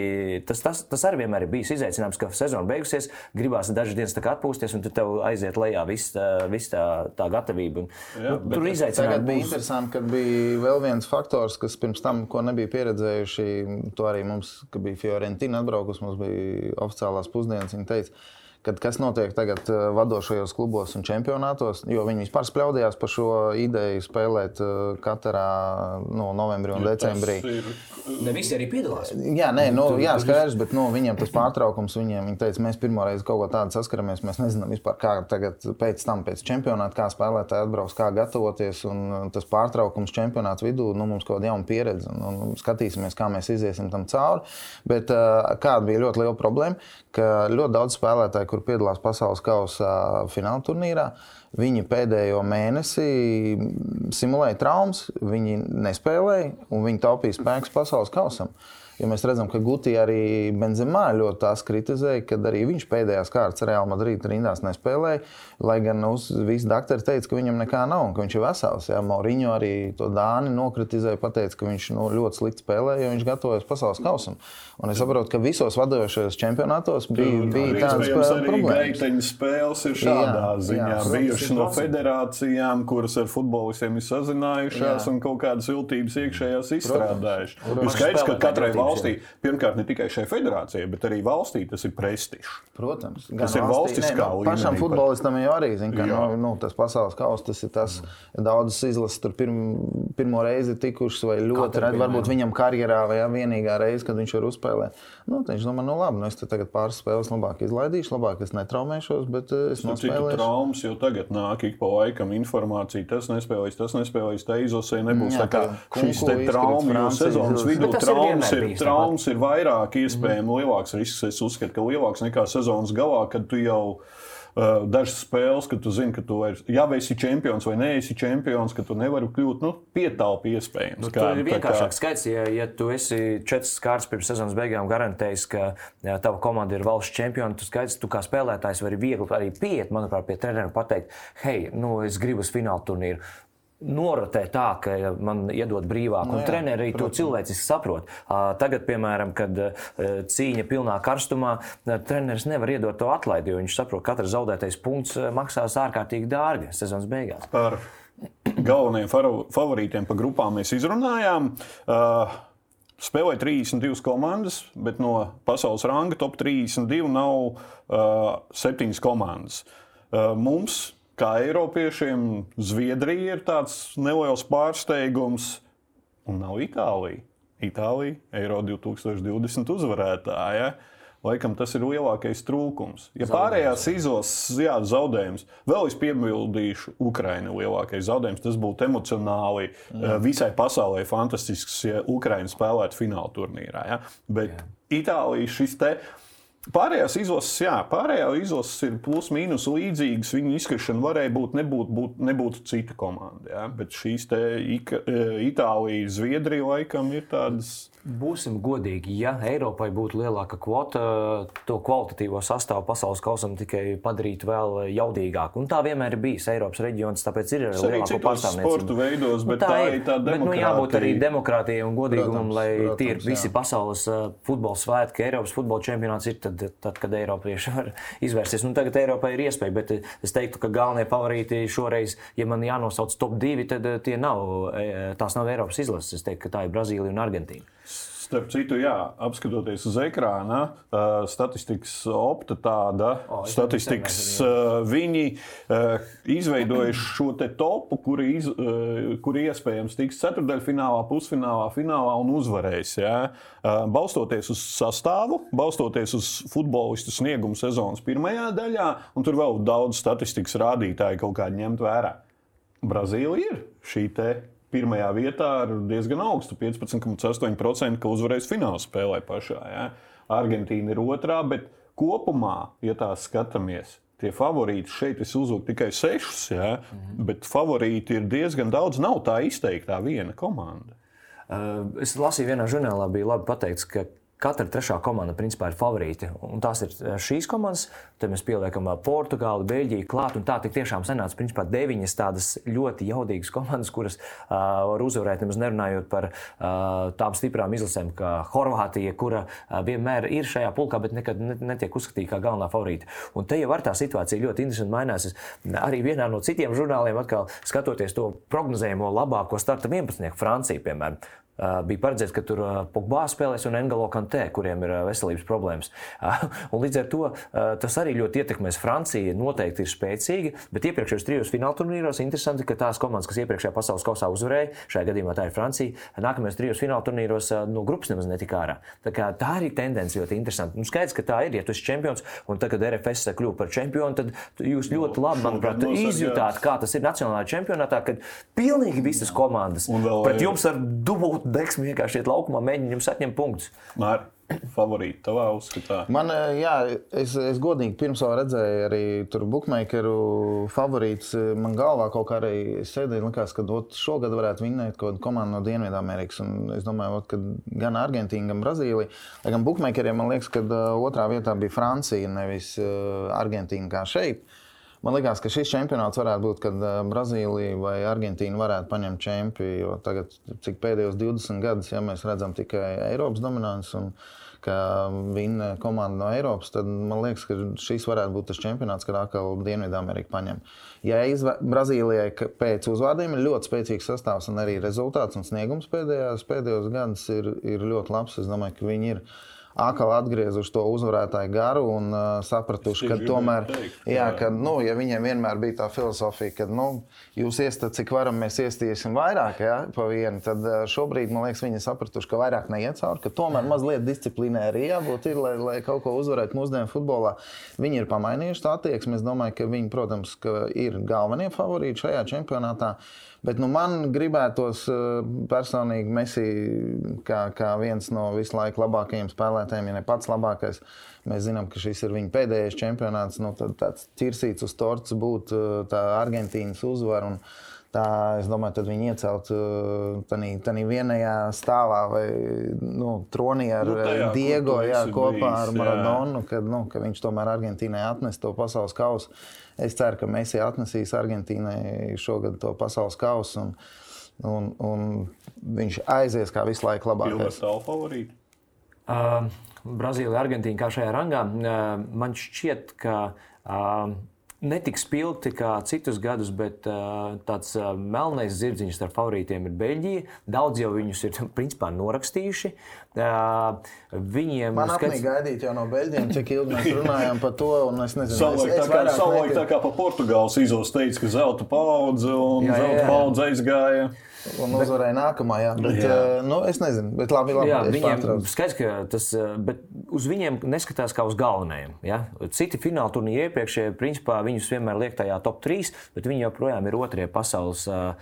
Speaker 3: tas, tas, tas arī vienmēr ir bijis izaicinājums, ka sezona beigusies, gribās dažas dienas atpūsties, un tad tev aiziet lejā viss vis tā, tā gatavība. Un, Jā, nu, tur
Speaker 2: izaicinājums bija interesanti, ka bija vēl viens faktors, kas pirms tam, ko nebija pieredzējuši, to arī mums, kad bija Fiorentina atbraukus, mums bija oficiālās pusdienas. Viņa teica, kad kas notiek tagad eh, vadošajos klubos un čempionātos, jo viņi vispār spļaudījās par šo ideju spēlēt eh, katrā no novembrī un ja decembrī. Ir...
Speaker 3: Ne visi arī piedalās.
Speaker 2: Jā, nē, nu, jā skaidrs, bet nu, viņiem tas pārtraukums, viņiem viņi teica, mēs pirmo reizi kaut ko tādu saskaramies, mēs nezinām vispār, kā tagad pēc tam, pēc čempionāta, kā spēlētāji atbrauks, kā gatavoties, un uh, tas pārtraukums čempionāta vidū, nu, mums kaut kāda jauna pieredze, un, un skatīsimies, kā mēs iziesim tam cauri. Bet uh, kāda bija ļoti liela problēma, ka ļoti daudz spēlētāju, kur piedalās pasaules kausa fināla turnīrā, Viņi pēdējo mēnesi simulēja traumas, viņi nespēlēja un viņi taupīja spēkus pasaules kausam. Jo mēs redzam, ka Gutī arī Benzemā ļoti tās kritizēja, kad arī viņš pēdējās kārtas Real Madrid rindās nespēlēja. Lai gan uz, visi doktori teica, ka viņam nekā nav un ka viņš ir vesels. Jā, Mauriņo arī to Dāni nokritizēja, pateica, ka viņš nu, ļoti slikti spēlēja, jo viņš gatavojas pasaules kausam. Un es saprotu, ka visos vadošajos čempionātos bija, bija tādas problēmas.
Speaker 1: Gaiteņu spēles ir šādā jā, ziņā jā, bijušas no federācijām, kuras ar futbolistiem ir sazinājušās jā. un kaut kādas viltības iekšējās izstrādājušas. Ir skaidrs, ka katrai valsts valstī, pirmkārt, ne tikai šai federācijai, bet arī valstī tas ir prestižs.
Speaker 2: Protams,
Speaker 1: tas ir valstiskā
Speaker 2: nu, līmenī. Pašam futbolistam jau arī zina, ka nu, nu, tas pasaules kausa tas ir tas, mm. daudzas izlases tur pirm, pirmo reizi tikušas, vai ļoti reti, varbūt viņam karjerā vai jā, vienīgā reize, kad viņš var uzspēlēt. Nu, viņš domā, nu labi, nu, es tagad pāris spēles labāk izlaidīšu, labāk es netraumēšos, bet eh, es nospēlēšu.
Speaker 1: Traumas jau tagad nāk ik pa laikam informācija, tas nespēlēs, tas nespēlēs, tā izlasē nebūs. Jā, tā kā šīs te traumas jau sezonas vidū traumas ir, traumas ir vairāk iespējami mm. lielāks risks. Es uzskatu, ka lielāks nekā sezonas galā, kad tu jau uh, dažas spēles, kad tu zini, ka tu vairs, ja esi čempions vai neesi čempions, ka tu nevari kļūt nu, pietālpi iespējams.
Speaker 3: Nu, kā, ir vienkāršāk kā... skaits, ja, ja tu esi četras kārtas pirms sezonas beigām garantējis, ka ja, tava komanda ir valsts čempiona, tu skaidrs, tu kā spēlētājs vari viegli arī pieiet, manuprāt, pie treneriem pateikt, hei, nu, es gribu uz fināla turnīru norotē tā, ka man iedod brīvāk, un no nu treneri to cilvēciski saprot. Tagad, piemēram, kad cīņa pilnā karstumā, treneris nevar iedot to atlaidi, jo viņš saprot, ka katrs zaudētais punkts maksās ārkārtīgi dārgi sezonas beigās.
Speaker 1: Par galvenajiem favorītiem pa grupām mēs izrunājām. Spēlēja 32 komandas, bet no pasaules ranga top 32 nav uh, 7 komandas. Uh, mums kā Eiropiešiem, Zviedrija ir tāds neliels pārsteigums, un nav Itālija. Itālija, Eiro 2020 uzvarētāja. Laikam tas ir lielākais trūkums. Ja pārējās izlases, jā, zaudējums, vēl es piebildīšu, Ukraiņa lielākais zaudējums. Tas būtu emocionāli jā. visai pasaulē fantastisks, ja Ukraiņa spēlētu fināla turnīrā. Ja? Bet jā. Itālija šis te ir Pārējās izlases, jā, pārējā izlases ir plus mīnus līdzīgas. Viņu izskrišana varēja būt, nebūt, būt, nebūtu cita komanda. Jā, bet šīs te e, Itālija, Zviedrija laikam ir tādas
Speaker 3: Būsim godīgi, ja Eiropai būtu lielāka kvota, to kvalitatīvo sastāvu pasaules kausam tikai padarītu vēl jaudīgāku. Un tā vienmēr ir bijis Eiropas reģions, tāpēc ir arī lielāka
Speaker 1: pārstāvniecība. Sporta veidos, bet nu, tā, tā ir tā demokrātija. Bet, nu, jābūt arī demokrātijai un godīgumam, lai protams, tie ir visi jā. pasaules uh, futbola svētki, Eiropas futbola čempionāts ir tad, tad kad Eiropieši [laughs] var izvērsties. Un tagad Eiropai ir iespēja, bet es teiktu, ka galvenie favorīti šoreiz, ja man jānosauc top divi, tad uh, tie nav, tās nav Eiropas izlases. Es teiktu, ka tā ir Brazīlija un Argentīna. Starp citu, jā, apskatoties uz ekrāna, uh, statistikas opta tāda, oh, statistikas uh, viņi uh, izveidojuši šo te topu, kuri, iz, uh, kuri iespējams tiks ceturdaļfinālā, pusfinālā, finālā un uzvarēs. Jā. Uh, balstoties uz sastāvu, balstoties uz futbolistu sniegumu sezonas pirmajā daļā, un tur vēl daudz statistikas rādītāju kaut kādi ņemt vērā. Brazīlija ir šī te pirmajā vietā ar diezgan augstu 15,8%, ka uzvarēs fināla spēlē pašā. Ja? Argentīna ir otrā, bet kopumā, ja tā skatāmies, tie favorīti šeit es uzliku tikai sešus, ja? -hmm. bet favorīti ir diezgan daudz. Nav tā izteiktā viena komanda.
Speaker 3: Es lasīju vienā žurnālā, bija labi pateikts, ka Katra trešā komanda principā ir favorīti. Un tās ir eh, šīs komandas. Tad mēs pieliekam eh, Portugāli, Beļģiju klāt. Tā tiešām sanāca principā, deviņas tādas ļoti jaudīgas komandas, kuras uh, var uzvarēt. Nemaz nerunājot par uh, tām stiprām izlasēm, kā Horvātija, kura uh, vienmēr ir šajā pulkā, bet nekad netiek uzskatīta kā galvenā favorīta. Un te jau var tā situācija ļoti interesanti mainās. Es arī vienā no citiem žurnāliem, atkal skatoties to prognozējumu labāko starta 11. Francija, piemēram, bija paredzēts, ka tur Pogba spēlēs un Engelo Kantē, kuriem ir veselības problēmas. Un līdz ar to tas arī ļoti ietekmēs. Francija noteikti ir spēcīga, bet iepriekšējos trijos fināla turnīros interesanti, ka tās komandas, kas iepriekšējā pasaules kausā uzvarēja, šajā gadījumā tā ir Francija, nākamajos trijos fināla turnīros no grupas nemaz netika ārā. Tā, tā arī tendence ļoti interesanti. Nu, skaidrs, ka tā ir, ja tu esi čempions, un tagad, RFS kļuva par čempionu, tad jūs ļoti labi, manuprāt, izjutāt, kā tas ir nacionālajā čempionātā, kad pilnīgi visas komandas pret jums ar dubult deksmi vienkārši iet laukumā, mēģina jums atņemt punktus.
Speaker 1: Mār, favorīti tavā uzskatā?
Speaker 2: Man, eh, jā, es, es godīgi pirms tam redzēju arī tur bookmakeru favorītus. Man galvā kaut kā arī sēdēja, likās, ka ot, šogad varētu vinnēt kaut kāda komanda no Dienvidamerikas. Un es domāju, ot, ka gan Argentīna, gan Brazīlija. Lai gan bookmakeriem man liekas, ka uh, otrā vietā bija Francija, nevis uh, Argentīna kā šeit. Man liekas, ka šis čempionāts varētu būt, kad uh, Brazīlija vai Argentīna varētu paņemt čempionu. Jo tagad, cik pēdējos 20 gadus, ja mēs redzam tikai Eiropas dominanci un ka viņa komanda no Eiropas, tad man liekas, ka šis varētu būt tas čempionāts, kad atkal Dienvidamerika paņem. Ja izvē, Brazīlijai pēc uzvārdiem ir ļoti spēcīgs sastāvs un arī rezultāts un sniegums pēdējos, pēdējos gados ir, ir ļoti labs, es domāju, ka viņi ir atkal atgriezuši to uzvarētāju garu un uh, sapratuši, ka tomēr, teikt, jā, ka, nu, ja viņiem vienmēr bija tā filozofija, ka nu, jūs iestat, cik varam, mēs iestīsim vairāk ja, pa vienu, tad uh, šobrīd, man liekas, viņi sapratuši, ka vairāk neiet cauri, ka tomēr mazliet disciplīnai arī jābūt, ir, lai, lai kaut ko uzvarētu mūsdienu futbolā. Viņi ir pamainījuši tā attieksmi. Es domāju, ka viņi, protams, ka ir galvenie favorīti šajā čempionātā. Bet nu, man gribētos eh, personīgi Messi kā, kā viens no visu laiku labākajiem spēlētājiem, ja ne pats labākais. Mēs zinām, ka šis ir viņa pēdējais čempionāts. Nu, tāds ķirsīts uz torts būtu eh, Argentīnas uzvara. Tā, es domāju, tad viņi iecelt tādā vienajā stāvā vai nu, tronī ar nu, tajā, Diego jā, kopā bijis, ar Maradonu, kad, nu, ka viņš tomēr Argentīnai atnes to pasaules kausu. Es ceru, ka Messi atnesīs Argentīnai šogad to pasaules kausu. Un, un, un viņš aizies kā visu laiku labākais.
Speaker 1: Jūs esat favorīti?
Speaker 3: Uh, Brazīlija, Argentīna kā šajā rangā. Uh, man šķiet, ka uh, netik spilgti kā citus gadus, bet uh, tāds uh, melnais zirdziņš starp favorītiem ir Beļģija. Daudz jau viņus ir [laughs] principā norakstījuši. Uh,
Speaker 2: viņiem Man skats... apnīk gaidīt jau no Beļģiem, cik ilgi mēs runājām par to, un es nezinu,
Speaker 1: savulaik tā kā, savulaik tā kā pa Portugāles izos teica, ka zelta paudze un jā, zelta jā, jā. paudze aizgāja.
Speaker 2: Un uzvarēja nākamā, jā. Bet, jā. Uh, nu, es nezinu, bet labi, labi jā,
Speaker 3: viņiem skaidrs, ka tas, eh, bet uz viņiem neskatās kā uz galvenajiem. Ja? Citi fināla turnīri iepriekšējie, principā viņus vienmēr liek tajā top 3, bet viņi joprojām ir otrie pasaules uh,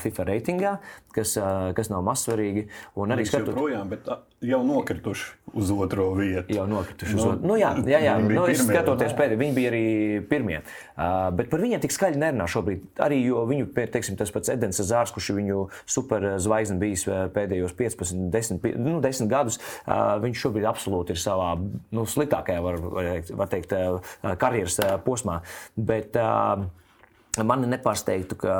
Speaker 3: FIFA reitingā, kas, uh, kas nav mazsvarīgi. Un arī
Speaker 1: skatot... joprojām, bet jau nokrituši uz otro vietu.
Speaker 3: Jau nokrituši uz nu, otro. Nu, jā, jā, jā. Nu, es skatoties pēdējā, viņi bija arī pirmie. Uh, bet par viņiem tik skaļi nerunā šobrīd. Arī viņu, teiksim, tas pats Edens Zārs, kurš ir viņu superzvaigznes bijis pēdējos 15, 10, nu, 10 gadus, uh, viņš šobrīd absolūti ir savā nu, sliktākajā, var, var teikt, karjeras posmā. Bet, uh, Mani nepārsteigtu, ka,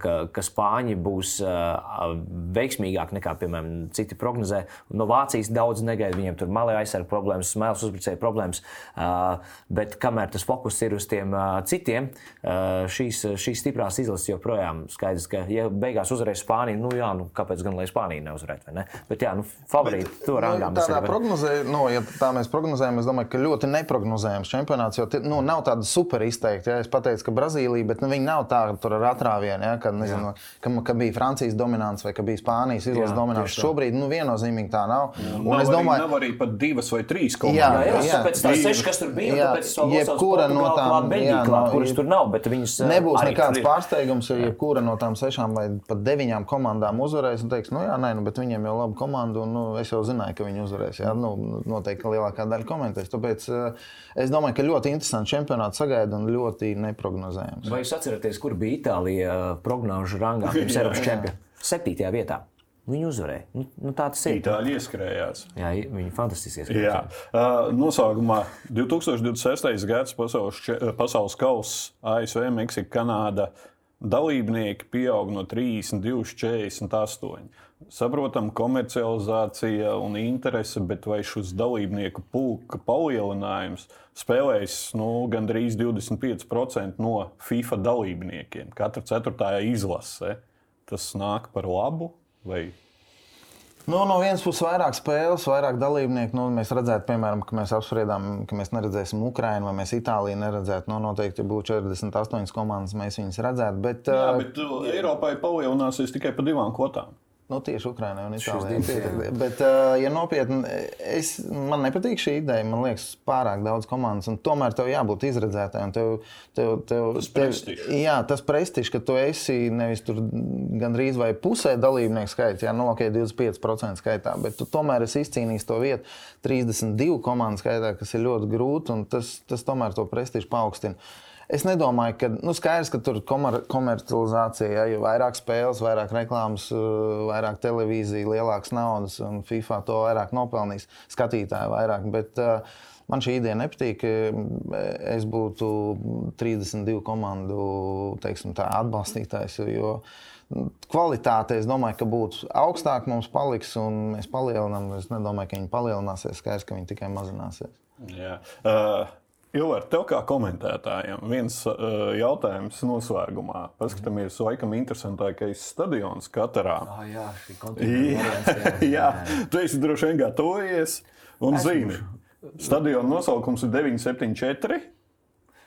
Speaker 3: ka, ka Spāņi būs uh, veiksmīgāki nekā, piemēram, citi prognozē. No Vācijas daudz negaida. Viņiem tur malē aizsardzības problēmas, smēles uzbrucēju problēmas. Uh, bet kamēr tas fokus ir uz tiem uh, citiem, uh, šīs, šīs stiprās izlases joprojām skaidrs, ka, ja beigās uzvarēs Spānija, nu jā, nu kāpēc gan lai Spānija neuzvarētu? Ne? Bet jā, nu, favorīti to rangām.
Speaker 2: Nu, tādā prognozē, nu, ja tā mēs prognozējam, es domāju, ka ļoti neprognozējams čempionāts, jo nu, nav tāda super izteikta. Ja? Es pateicu, ka Brazīlija, bet nu, viņi nav tādi tur ar atrāvienu, ja, kad, nezinu, ka, ka bija Francijas dominants vai ka bija Spānijas izlases dominants. Šobrīd nu, viennozīmīgi tā nav.
Speaker 1: Jā, un nav es domāju, ka arī pat divas vai trīs komandas.
Speaker 3: Jā, jā, jā. pēc tam seši, kas tur bija, jā, jebkura no tām, no, kuras tur nav, bet viņas
Speaker 2: nebūs nekāds pārsteigums, ja jebkura no tām sešām vai pat deviņām komandām uzvarēs un teiks, nu jā, nē, nu, bet viņiem jau laba komanda un nu, es jau zināju, ka viņi uzvarēs. Jā, nu, noteikti lielākā daļa komentēs. Tāpēc uh, es domāju, ka ļoti interesanti čempionāts sagaida un ļoti neprognozējams.
Speaker 3: Vai jūs atceraties, kur bija Itālija uh, prognožu rangā [laughs] pirms Eiropas čempiona. Septītajā vietā. Viņi uzvarēja. Nu, nu, tā tas ir.
Speaker 1: Itāļi ieskrējās.
Speaker 3: Jā, viņi fantastiski ieskrējās.
Speaker 1: Uh, noslēgumā 2026. gads pasaules, pasaules kausa ASV, Meksika, Kanāda. Dalībnieki pieaug no 32 līdz 48. Saprotam, komercializācija un interese, bet vai šis dalībnieku pulka palielinājums spēlēs nu, gandrīz 25% no FIFA dalībniekiem? Katra ceturtā izlase. Tas nāk par labu vai
Speaker 2: Nu, no vienas puses, vairāk spēles, vairāk dalībnieku. Nu, mēs redzētu, piemēram, ka mēs apspriedām, ka mēs neredzēsim Ukraiņu vai mēs Itāliju neredzētu. Nu, noteikti, ja būtu 48 komandas, mēs viņus redzētu. Bet,
Speaker 1: Jā, bet uh, Eiropai palielināsies tikai pa divām kvotām.
Speaker 2: Nu, tieši Ukraiņā un pietiek. Bet, uh, ja nopietni, es, man nepatīk šī ideja. Man liekas, pārāk daudz komandas. un Tomēr tev jābūt izredzētājam. Tev, tev, tev,
Speaker 1: Tas
Speaker 2: tev,
Speaker 1: prestižs.
Speaker 2: jā, tas prestižs, ka tu esi nevis tur gandrīz vai pusē dalībnieku skaits, jā, nu, ok, 25% skaitā, bet tu tomēr esi izcīnījis to vietu 32 komandu skaitā, kas ir ļoti grūti, un tas, tas tomēr to prestižu paaugstina. Es nedomāju, ka nu, skaidrs, ka tur komer komercializācija, ja, jo vairāk spēles, vairāk reklāmas, uh, vairāk televīzija, lielākas naudas, un FIFA to vairāk nopelnīs, skatītāji vairāk. Bet, uh, Man šī ideja nepatīk. Es būtu 32 komandu teiksim, tā, atbalstītājs. Jo kvalitāte, es domāju, ka būtu augstāk mums paliks, un mēs palielinām. Es nedomāju, ka viņi palielināsies. Skaidrs, ka viņi tikai mazināsies.
Speaker 1: Jā. Uh, Ilvar, tev kā komentētājam, viens uh, jautājums noslēgumā. Paskatāmies, laikam, interesantākais stadions Katarā.
Speaker 3: Ah, jā, šī
Speaker 1: Jā,
Speaker 3: kontinenta [laughs]
Speaker 1: jā, tu esi droši vien gatavojies un
Speaker 3: Esmu.
Speaker 1: zini. Stadiona nosaukums ir 974.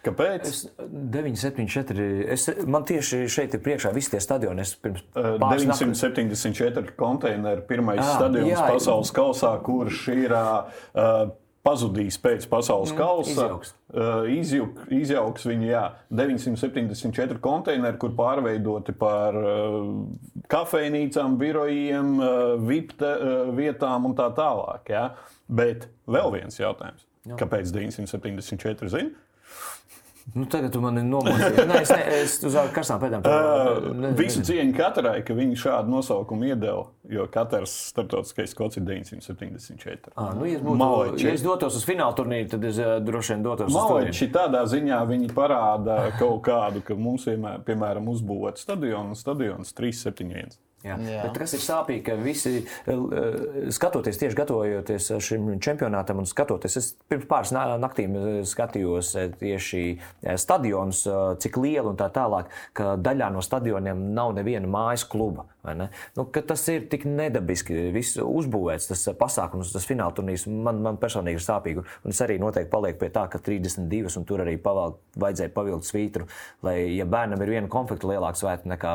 Speaker 1: Kāpēc?
Speaker 3: Es 974. Es, man tieši šeit ir priekšā visi tie stadioni. Es pirms
Speaker 1: Uh,
Speaker 3: pāris nakts-
Speaker 1: 974 konteineri, pirmais
Speaker 3: Ah,
Speaker 1: stadions
Speaker 3: jā.
Speaker 1: pasaules kausā, kurš ir uh, pazudījis pēc pasaules kausa.
Speaker 3: izjauks.
Speaker 1: Uh, izjuk, izjauks viņu, jā, 974 konteineri, kur pārveidoti par uh, kafejnīcām, birojiem, uh, VIP te, uh, vietām un tā tālāk. Jā. Bet vēl viens jautājums. Kāpēc 974 zini?
Speaker 3: Nu, tagad tu mani nomocīji. Nē, es, ne, es uz karstām pēdām.
Speaker 1: Uh, visu cieņu katrai, ka viņi šādu nosaukumu iedeva, jo katrs starptautiskais kods ir 974.
Speaker 3: Ah, nu, ja, es būtu,
Speaker 1: Maleči.
Speaker 3: ja es dotos uz fināla turnīru, tad es uh, droši vien dotos uz turnīru.
Speaker 1: Maleči tādā ziņā viņi parāda kaut kādu, ka mums vienmēr, piemēram, uzbūvēt stadionu, un stadions 371.
Speaker 3: Jā.
Speaker 2: Jā.
Speaker 3: Bet kas ir sāpīgi, ka visi eh, skatoties, tieši gatavojoties šim čempionātam un skatoties, es pirms pāris na- naktīm eh, skatījos eh, tieši stadionus, cik lieli un tā tālāk, ka daļā no stadioniem nav neviena mājas kluba. Vai ne? Nu, tas ir tik nedabiski, viss uzbūvēts, tas eh, pasākums, tas fināla turnīrs man, man personīgi ir sāpīgi. Un es arī noteikti palieku pie tā, ka 32 un tur arī pavēl, vajadzēja pavilkt svītru, lai, ja bērnam ir viena konflikta lielāka svēta nekā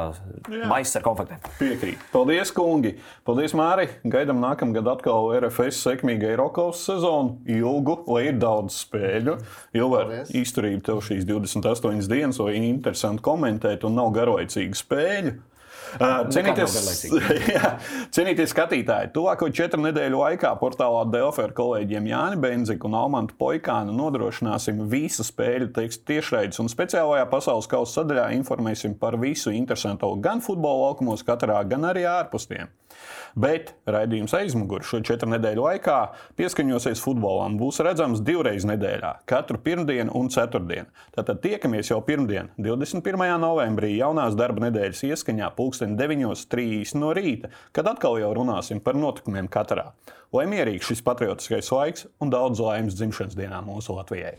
Speaker 3: maisis ar konfliktiem.
Speaker 1: Piekrīt. Paldies, kungi! Paldies, Māri! Gaidām nākamgad atkal RFS sekmīgu Eiropas sezonu. Ilgu, lai ir daudz spēļu. Ilvar,
Speaker 2: Paldies.
Speaker 1: izturība tev šīs 28 dienas, lai interesanti komentēt un nav garlaicīgu spēļu. Cienīties, [laughs] jā, cienīties skatītāji, tuvāko četru nedēļu laikā portālā Delfa ar kolēģiem Jāni Benziku un Almantu Poikānu nodrošināsim visu spēļu tekstu tiešraides un speciālajā pasaules kausa sadaļā informēsim par visu interesanto gan futbola laukumos, katrā, gan arī ārpus tiem. Bet raidījums aizmugurē šo četru nedēļu laikā pieskaņosies futbolam. Būs redzams divreiz nedēļā, katru pirmdienu un ceturtdienu. Tātad tiekamies jau pirmdien, 21. novembrī, jaunās darba nedēļas ieskaņā, pulksten 9.30 no rīta, kad atkal jau runāsim par notikumiem katrā. Lai mierīgs šis patriotiskais laiks un daudz laimes dzimšanas dienā mūsu Latvijai!